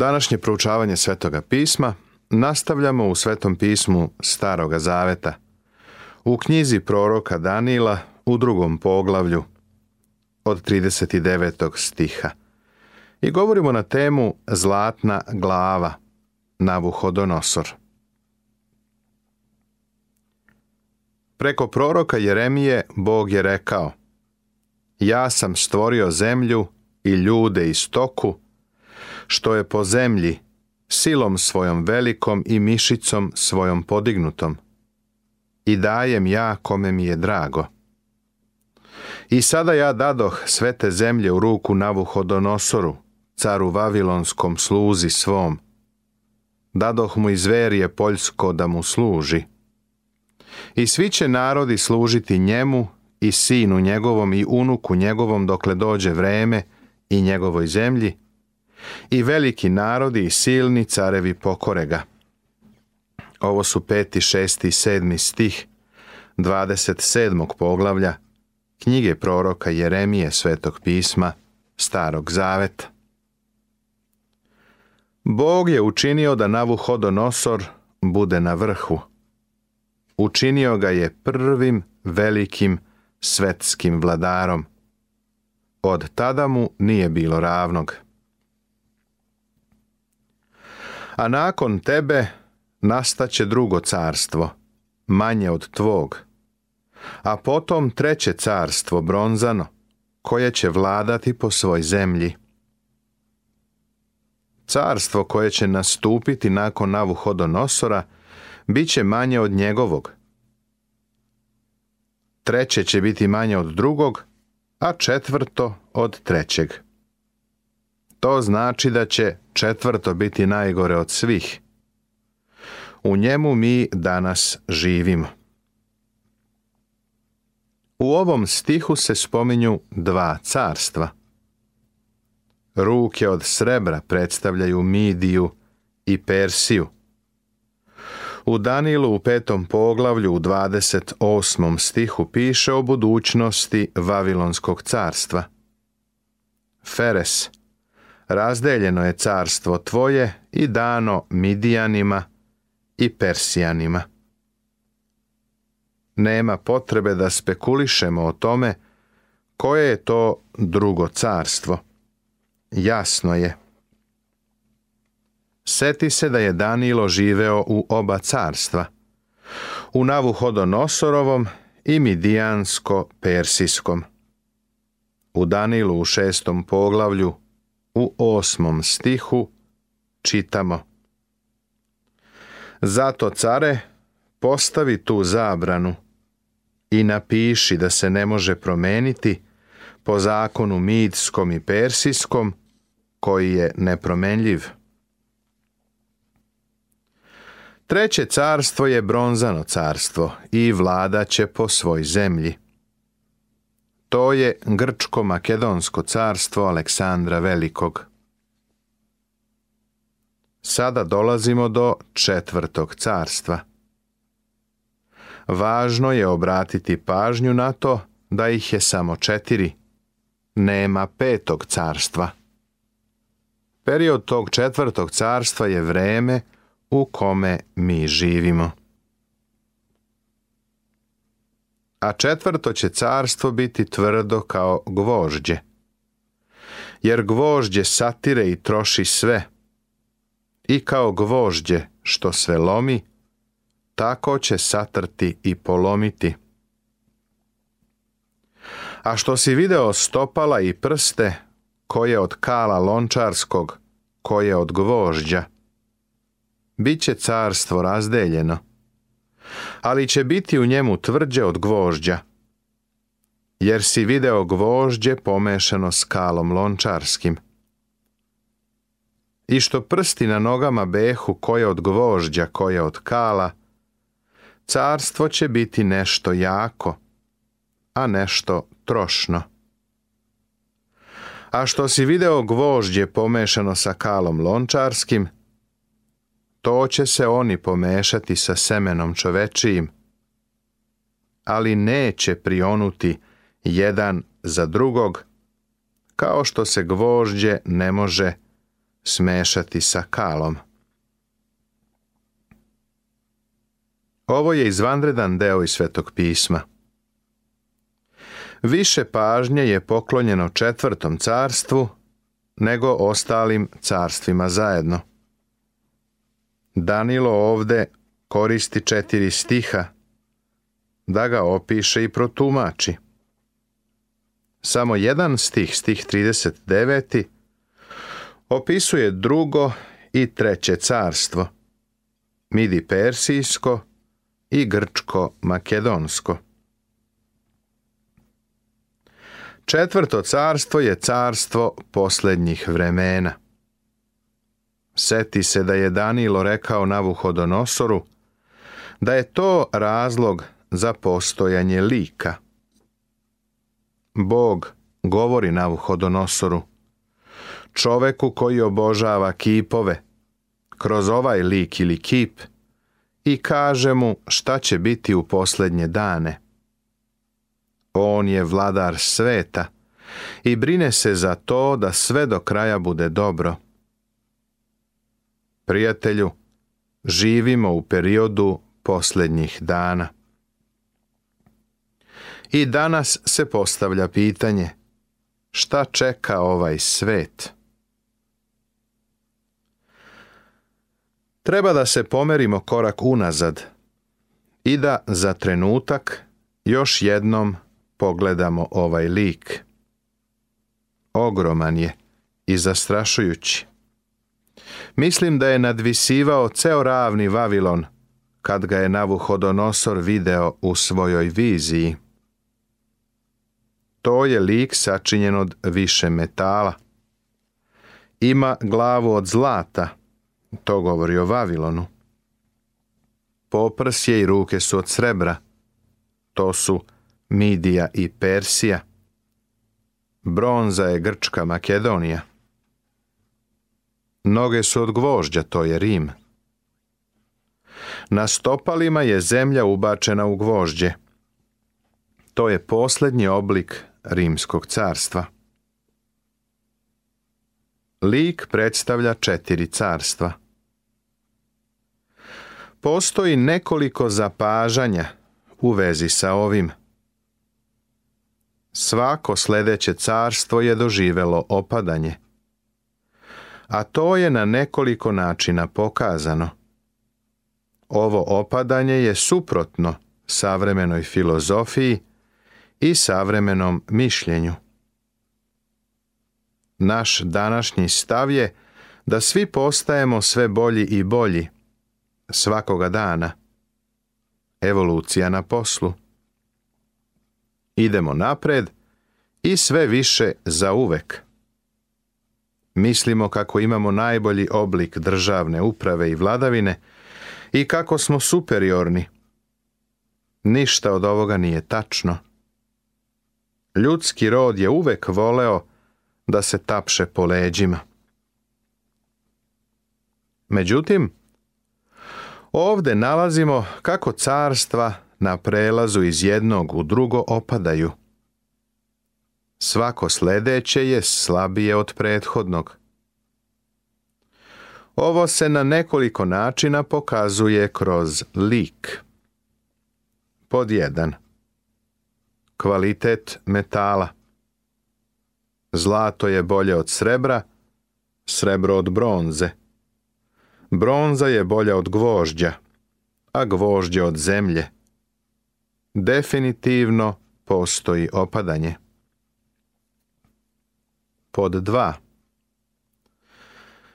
Današnje proučavanje Svetoga pisma nastavljamo u Svetom pismu Staroga Zaveta. U knjizi proroka Danila u drugom poglavlju od 39. stiha. I govorimo na temu Zlatna glava Navuhodonosor. Preko proroka Jeremije Bog je rekao Ja sam stvorio zemlju i ljude i stoku što je po zemlji, silom svojom velikom i mišicom svojom podignutom. I dajem ja kome mi je drago. I sada ja dadoh sve te zemlje u ruku Navuhodonosoru, caru Vavilonskom sluzi svom. Dadoh mu iz verije Poljsko da mu služi. I svi će narodi služiti njemu i sinu njegovom i unuku njegovom dokle dođe vreme i njegovoj zemlji, i veliki narodi i silni carevi pokore ga. Ovo su peti, šesti i sedmi stih 27. poglavlja knjige proroka Jeremije Svetog pisma Starog zaveta. Bog je učinio da Navuhodonosor bude na vrhu. Učinio ga je prvim velikim svetskim vladarom. Od tada mu nije bilo ravnog. a nakon tebe nastaće drugo carstvo, manje od tvog, a potom treće carstvo bronzano, koje će vladati po svoj zemlji. Carstvo koje će nastupiti nakon Navuhodonosora bit će manje od njegovog. Treće će biti manje od drugog, a četvrto od trećeg. To znači da će četvrto biti najgore od svih. U njemu mi danas živimo. U ovom stihu se spominju dva carstva. Ruke od srebra predstavljaju Midiju i Persiju. U Danilu u petom poglavlju u 28. stihu piše o budućnosti Vavilonskog carstva. Feres, razdeljeno je carstvo tvoje i dano Midijanima i Persijanima. Nema potrebe da spekulišemo o tome koje je to drugo carstvo. Jasno je. Seti se da je Danilo živeo u oba carstva. U Navuhodonosorovom i Midijansko-Persijskom. U Danilu u šestom poglavlju u osmom stihu čitamo Zato care postavi tu zabranu i napiši da se ne može promeniti po zakonu midskom i persijskom koji je nepromenljiv. Treće carstvo je bronzano carstvo i vlada će po svoj zemlji. To je Grčko-Makedonsko carstvo Aleksandra Velikog. Sada dolazimo do četvrtog carstva. Važno je obratiti pažnju na to da ih je samo četiri. Nema petog carstva. Period tog četvrtog carstva je vreme u kome mi živimo. a četvrto će carstvo biti tvrdo kao gvožđe. Jer gvožđe satire i troši sve, i kao gvožđe što sve lomi, tako će satrti i polomiti. A što si video stopala i prste, koje od kala lončarskog, koje od gvožđa, bit će carstvo razdeljeno ali će biti u njemu tvrđe od gvožđa. Jer si video gvožđe pomešano kalom lončarskim. I što prsti na nogama behu koje od gvožđa, koje od kala, carstvo će biti nešto jako, a nešto trošno. A što si video gvožđe pomešano sa kalom lončarskim, to će se oni pomešati sa semenom čovečijim, ali neće prionuti jedan za drugog, kao što se gvožđe ne može smešati sa kalom. Ovo je izvanredan deo iz Svetog pisma. Više pažnje je poklonjeno četvrtom carstvu nego ostalim carstvima zajedno. Danilo ovde koristi četiri stiha da ga opiše i protumači. Samo jedan stih, stih 39. opisuje drugo i treće carstvo, midi persijsko i grčko makedonsko. Četvrto carstvo je carstvo posljednjih vremena. Seti se da je Danilo rekao Navuhodonosoru da je to razlog za postojanje lika. Bog govori Navuhodonosoru, čoveku koji obožava kipove, kroz ovaj lik ili kip, i kaže mu šta će biti u posljednje dane. On je vladar sveta i brine se za to da sve do kraja bude dobro. Prijatelju, živimo u periodu posljednjih dana. I danas se postavlja pitanje šta čeka ovaj svet? Treba da se pomerimo korak unazad i da za trenutak još jednom pogledamo ovaj lik. Ogroman je i zastrašujući. Mislim da je nadvisivao ceo ravni Vavilon, kad ga je Navuhodonosor video u svojoj viziji. To je lik sačinjen od više metala. Ima glavu od zlata, to govori o Vavilonu. Poprsje i ruke su od srebra, to su Midija i Persija. Bronza je Grčka Makedonija. Noge su od gvožđa, to je Rim. Na stopalima je zemlja ubačena u gvožđe. To je posljednji oblik Rimskog carstva. Lik predstavlja četiri carstva. Postoji nekoliko zapažanja u vezi sa ovim. Svako sljedeće carstvo je doživelo opadanje a to je na nekoliko načina pokazano. Ovo opadanje je suprotno savremenoj filozofiji i savremenom mišljenju. Naš današnji stav je da svi postajemo sve bolji i bolji svakoga dana. Evolucija na poslu. Idemo napred i sve više za uvek mislimo kako imamo najbolji oblik državne uprave i vladavine i kako smo superiorni. Ništa od ovoga nije tačno. Ljudski rod je uvek voleo da se tapše po leđima. Međutim, ovde nalazimo kako carstva na prelazu iz jednog u drugo opadaju. Svako sljedeće je slabije od prethodnog. Ovo se na nekoliko načina pokazuje kroz lik. Pod 1. Kvalitet metala. Zlato je bolje od srebra, srebro od bronze. Bronza je bolja od gvožđa, a gvožđe od zemlje. Definitivno postoji opadanje. Pod 2.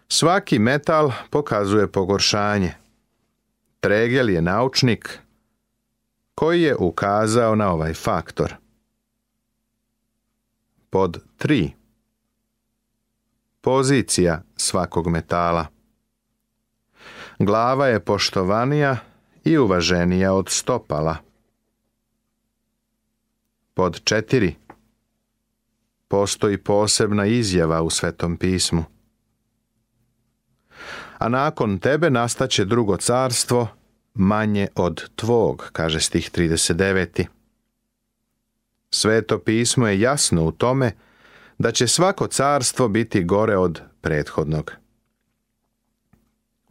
Svaki metal pokazuje pogoršanje. Tregel je naučnik koji je ukazao na ovaj faktor. Pod 3. Pozicija svakog metala. Glava je poštovanija i uvaženija od stopala. Pod 4 postoji posebna izjava u Svetom pismu. A nakon tebe nastaće drugo carstvo, manje od tvog, kaže stih 39. Sveto pismo je jasno u tome da će svako carstvo biti gore od prethodnog.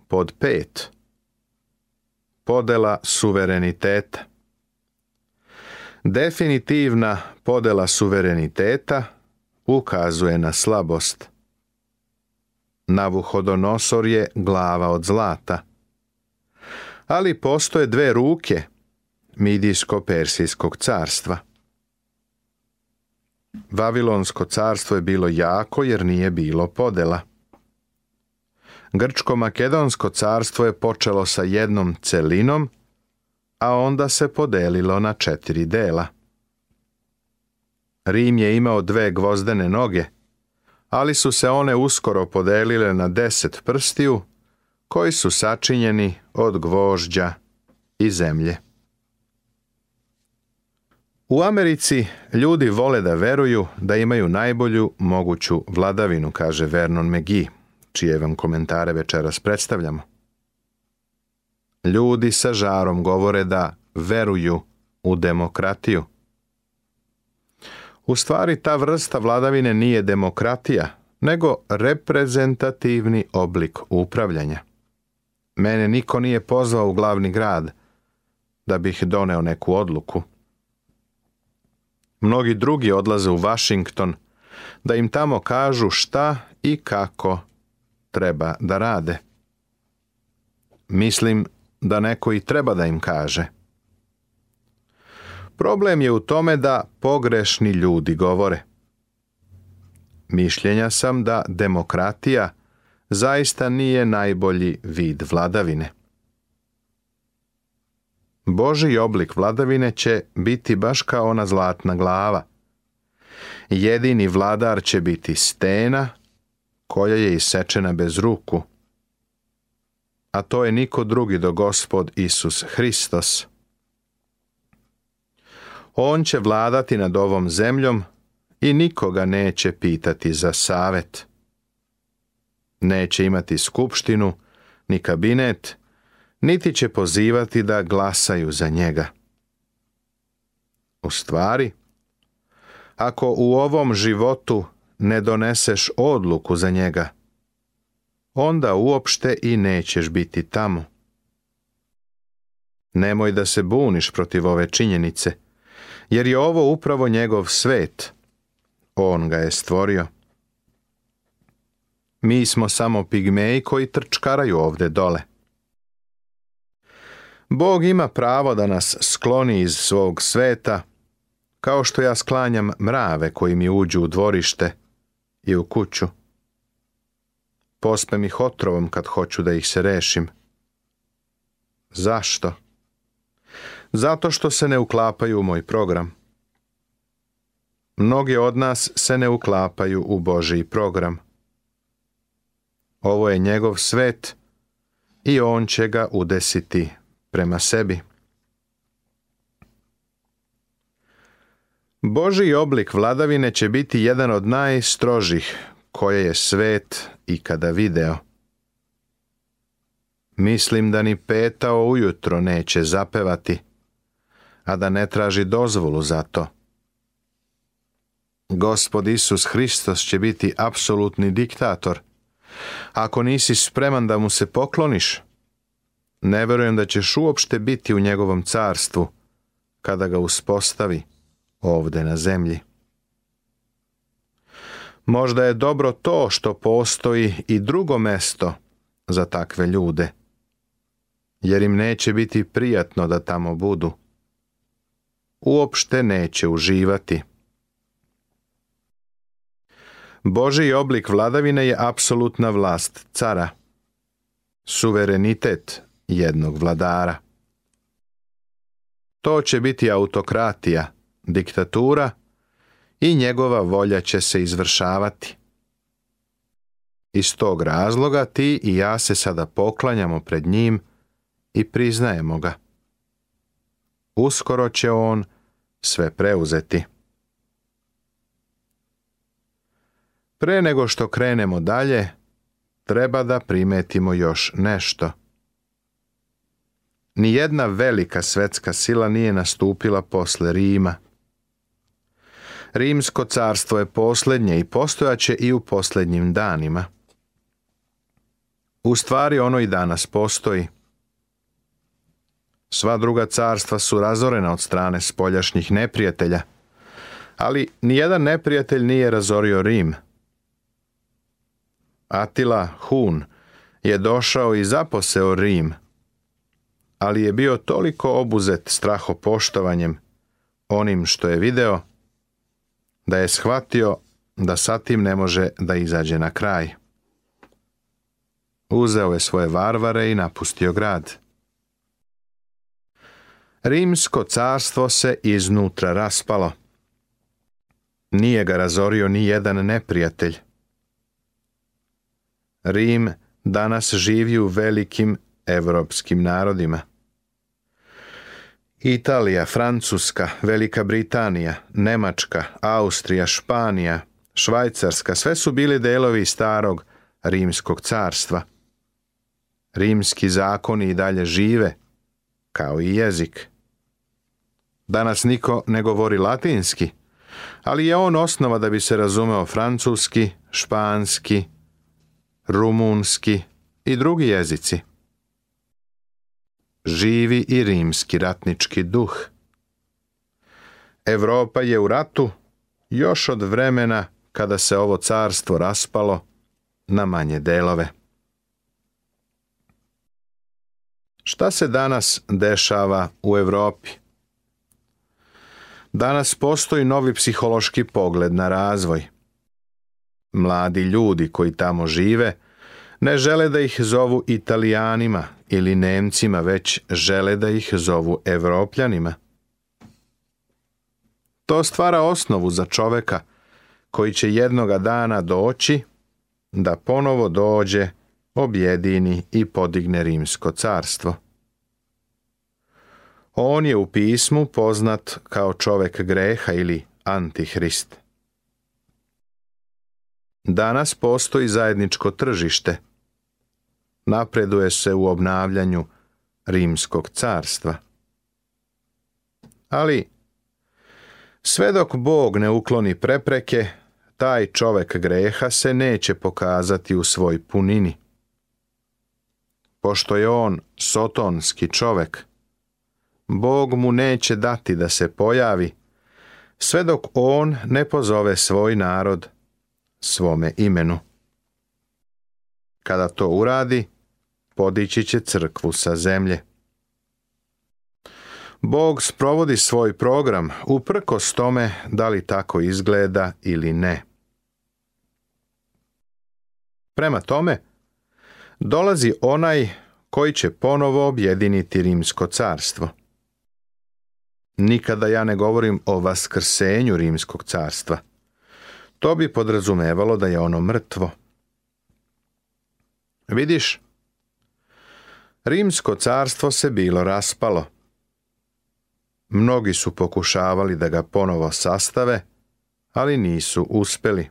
Pod pet. Podela suvereniteta. Definitivna podela suvereniteta ukazuje na slabost. Navuhodonosor je glava od zlata. Ali postoje dve ruke Midijsko-persijskog carstva. Vavilonsko carstvo je bilo jako jer nije bilo podela. Grčko-makedonsko carstvo je počelo sa jednom celinom, a onda se podelilo na četiri dela. Rim je imao dve gvozdene noge, ali su se one uskoro podelile na deset prstiju, koji su sačinjeni od gvožđa i zemlje. U Americi ljudi vole da veruju da imaju najbolju moguću vladavinu, kaže Vernon McGee, čije vam komentare večeras predstavljamo. Ljudi sa žarom govore da veruju u demokratiju. U stvari ta vrsta vladavine nije demokratija, nego reprezentativni oblik upravljanja. Mene niko nije pozvao u glavni grad da bih doneo neku odluku. Mnogi drugi odlaze u Washington da im tamo kažu šta i kako treba da rade. Mislim da neko i treba da im kaže. Problem je u tome da pogrešni ljudi govore. Mišljenja sam da demokratija zaista nije najbolji vid vladavine. Boži oblik vladavine će biti baš kao ona zlatna glava. Jedini vladar će biti stena koja je isečena bez ruku. A to je niko drugi do gospod Isus Hristos on će vladati nad ovom zemljom i nikoga neće pitati za savjet. Neće imati skupštinu, ni kabinet, niti će pozivati da glasaju za njega. U stvari, ako u ovom životu ne doneseš odluku za njega, onda uopšte i nećeš biti tamo. Nemoj da se buniš protiv ove činjenice jer je ovo upravo njegov svet. On ga je stvorio. Mi smo samo pigmeji koji trčkaraju ovde dole. Bog ima pravo da nas skloni iz svog sveta, kao što ja sklanjam mrave koji mi uđu u dvorište i u kuću. Pospem ih otrovom kad hoću da ih se rešim. Zašto? zato što se ne uklapaju u moj program. Mnogi od nas se ne uklapaju u Božiji program. Ovo je njegov svet i on će ga udesiti prema sebi. Božiji oblik vladavine će biti jedan od najstrožih koje je svet ikada video. Mislim da ni petao ujutro neće zapevati a da ne traži dozvolu za to. Gospod Isus Hristos će biti apsolutni diktator. Ako nisi spreman da mu se pokloniš, ne verujem da ćeš uopšte biti u njegovom carstvu kada ga uspostavi ovde na zemlji. Možda je dobro to što postoji i drugo mesto za takve ljude, jer im neće biti prijatno da tamo budu uopšte neće uživati. Boži oblik vladavine je apsolutna vlast cara, suverenitet jednog vladara. To će biti autokratija, diktatura i njegova volja će se izvršavati. Iz tog razloga ti i ja se sada poklanjamo pred njim i priznajemo ga. Uskoro će on sve preuzeti. Pre nego što krenemo dalje, treba da primetimo još nešto. Nijedna velika svetska sila nije nastupila posle Rima. Rimsko carstvo je posljednje i postojaće i u posljednjim danima. U stvari ono i danas postoji. Sva druga carstva su razorena od strane spoljašnjih neprijatelja, ali nijedan neprijatelj nije razorio Rim. Atila Hun je došao i zaposeo Rim, ali je bio toliko obuzet strahopoštovanjem onim što je video, da je shvatio da sa tim ne može da izađe na kraj. Uzeo je svoje varvare i napustio grad. Rimsko carstvo se iznutra raspalo. Nije ga razorio ni jedan neprijatelj. Rim danas živi u velikim evropskim narodima. Italija, Francuska, Velika Britanija, Nemačka, Austrija, Španija, Švajcarska, sve su bili delovi starog rimskog carstva. Rimski zakoni i dalje žive, kao i jezik. Danas niko ne govori latinski, ali je on osnova da bi se razumeo francuski, španski, rumunski i drugi jezici. Živi i rimski ratnički duh. Evropa je u ratu još od vremena kada se ovo carstvo raspalo na manje delove. Šta se danas dešava u Europi? Danas postoji novi psihološki pogled na razvoj. Mladi ljudi koji tamo žive ne žele da ih zovu Italijanima ili Nemcima, već žele da ih zovu Evropljanima. To stvara osnovu za čoveka koji će jednoga dana doći da ponovo dođe, objedini i podigne rimsko carstvo. On je u pismu poznat kao čovek greha ili antihrist. Danas postoji zajedničko tržište. Napreduje se u obnavljanju rimskog carstva. Ali, sve dok Bog ne ukloni prepreke, taj čovek greha se neće pokazati u svoj punini. Pošto je on sotonski čovek, Bog mu neće dati da se pojavi, sve dok on ne pozove svoj narod svome imenu. Kada to uradi, podići će crkvu sa zemlje. Bog sprovodi svoj program uprkos tome da li tako izgleda ili ne. Prema tome, dolazi onaj koji će ponovo objediniti Rimsko carstvo. Nikada ja ne govorim o vaskrsenju rimskog carstva. To bi podrazumevalo da je ono mrtvo. Vidiš, rimsko carstvo se bilo raspalo. Mnogi su pokušavali da ga ponovo sastave, ali nisu uspeli.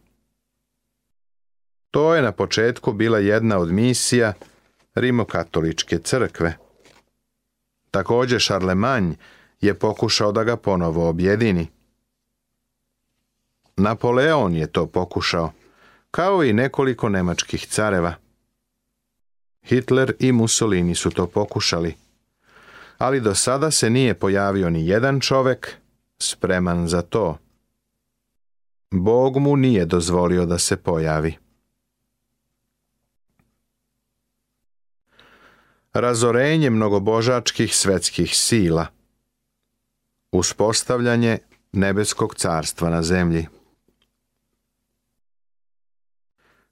To je na početku bila jedna od misija Rimokatoličke crkve. Također Šarlemanj je pokušao da ga ponovo objedini. Napoleon je to pokušao, kao i nekoliko nemačkih careva. Hitler i Mussolini su to pokušali, ali do sada se nije pojavio ni jedan čovek spreman za to. Bog mu nije dozvolio da se pojavi. Razorenje mnogobožačkih svetskih sila – Uspostavljanje nebeskog carstva na zemlji.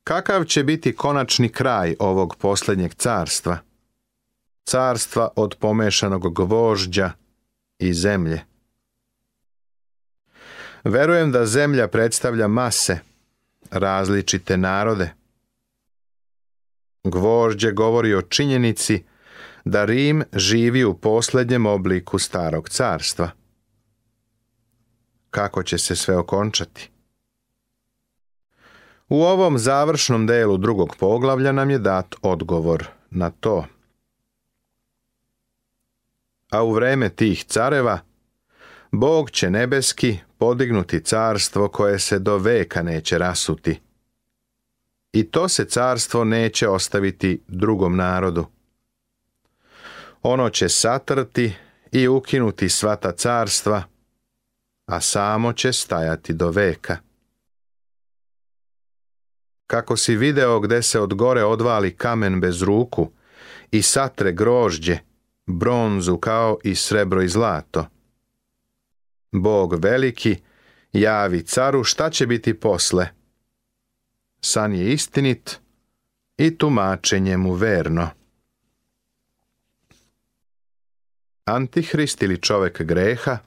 Kakav će biti konačni kraj ovog posljednjeg carstva? Carstva od pomešanog gvožđa i zemlje. Verujem da zemlja predstavlja mase, različite narode. Gvožđe govori o činjenici da Rim živi u posljednjem obliku starog carstva kako će se sve okončati. U ovom završnom delu drugog poglavlja nam je dat odgovor na to. A u vreme tih careva, Bog će nebeski podignuti carstvo koje se do veka neće rasuti. I to se carstvo neće ostaviti drugom narodu. Ono će satrti i ukinuti sva ta carstva, a samo će stajati do veka. Kako si video gde se od gore odvali kamen bez ruku i satre grožđe, bronzu kao i srebro i zlato. Bog veliki javi caru šta će biti posle. San je istinit i tumačenje mu verno. Antihrist ili čovek greha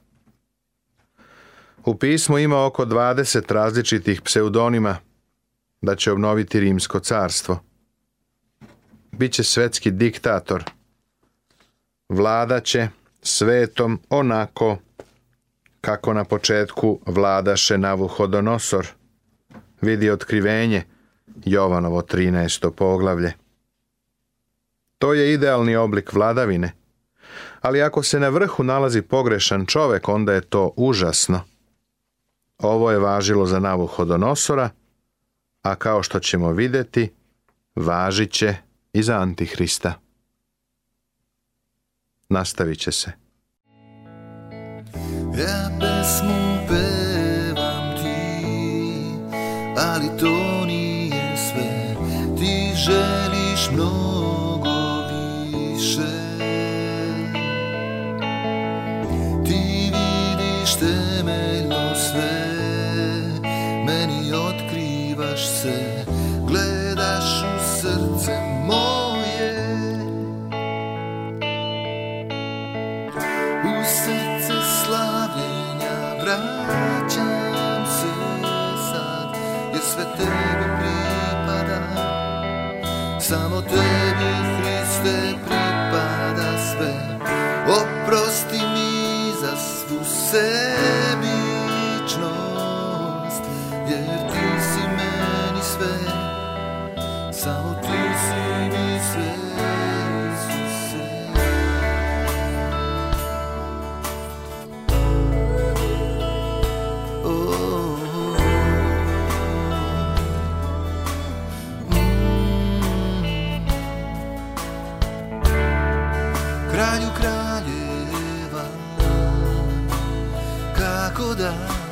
u pismu ima oko 20 različitih pseudonima da će obnoviti rimsko carstvo. Biće svetski diktator. Vlada će svetom onako kako na početku vladaše Navuhodonosor. Vidi otkrivenje Jovanovo 13. poglavlje. To je idealni oblik vladavine. Ali ako se na vrhu nalazi pogrešan čovek, onda je to užasno. Ovo je važilo za Navuhodonosora, a kao što ćemo vidjeti, važit će i za Antihrista. Nastavit će se. Ja e, pesmu pevam ti, ali to nije sve, ti želiš mnogo. глаза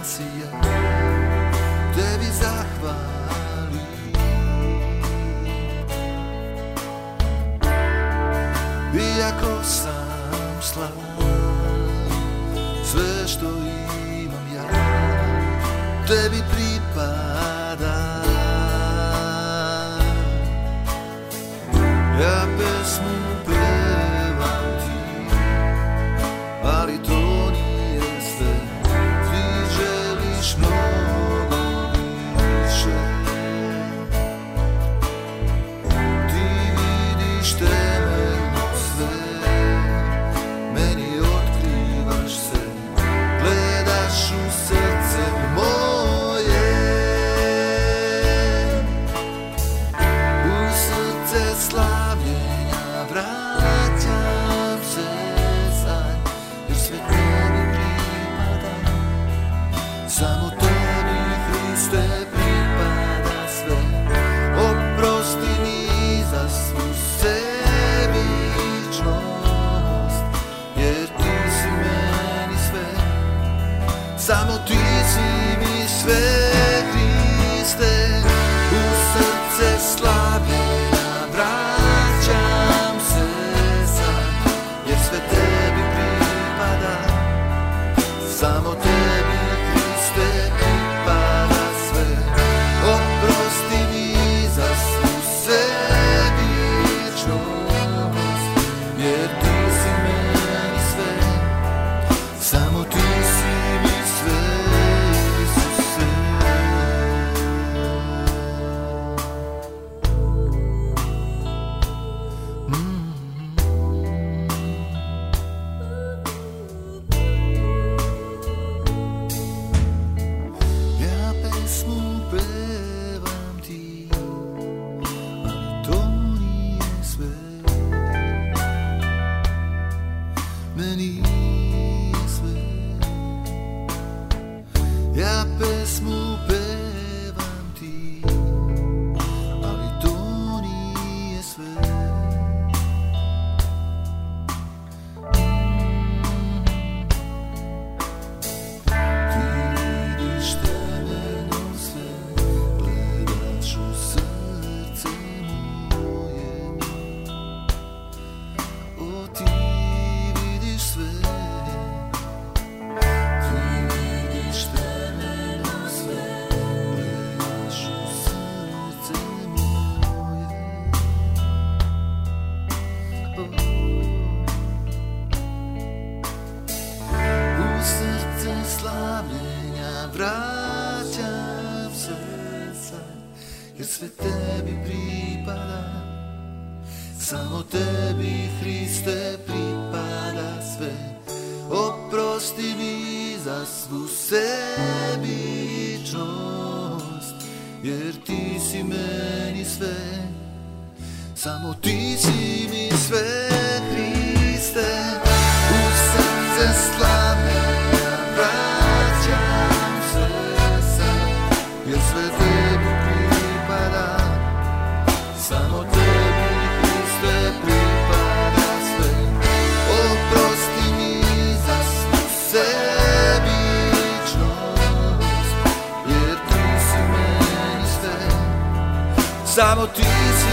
Samo ti si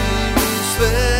sve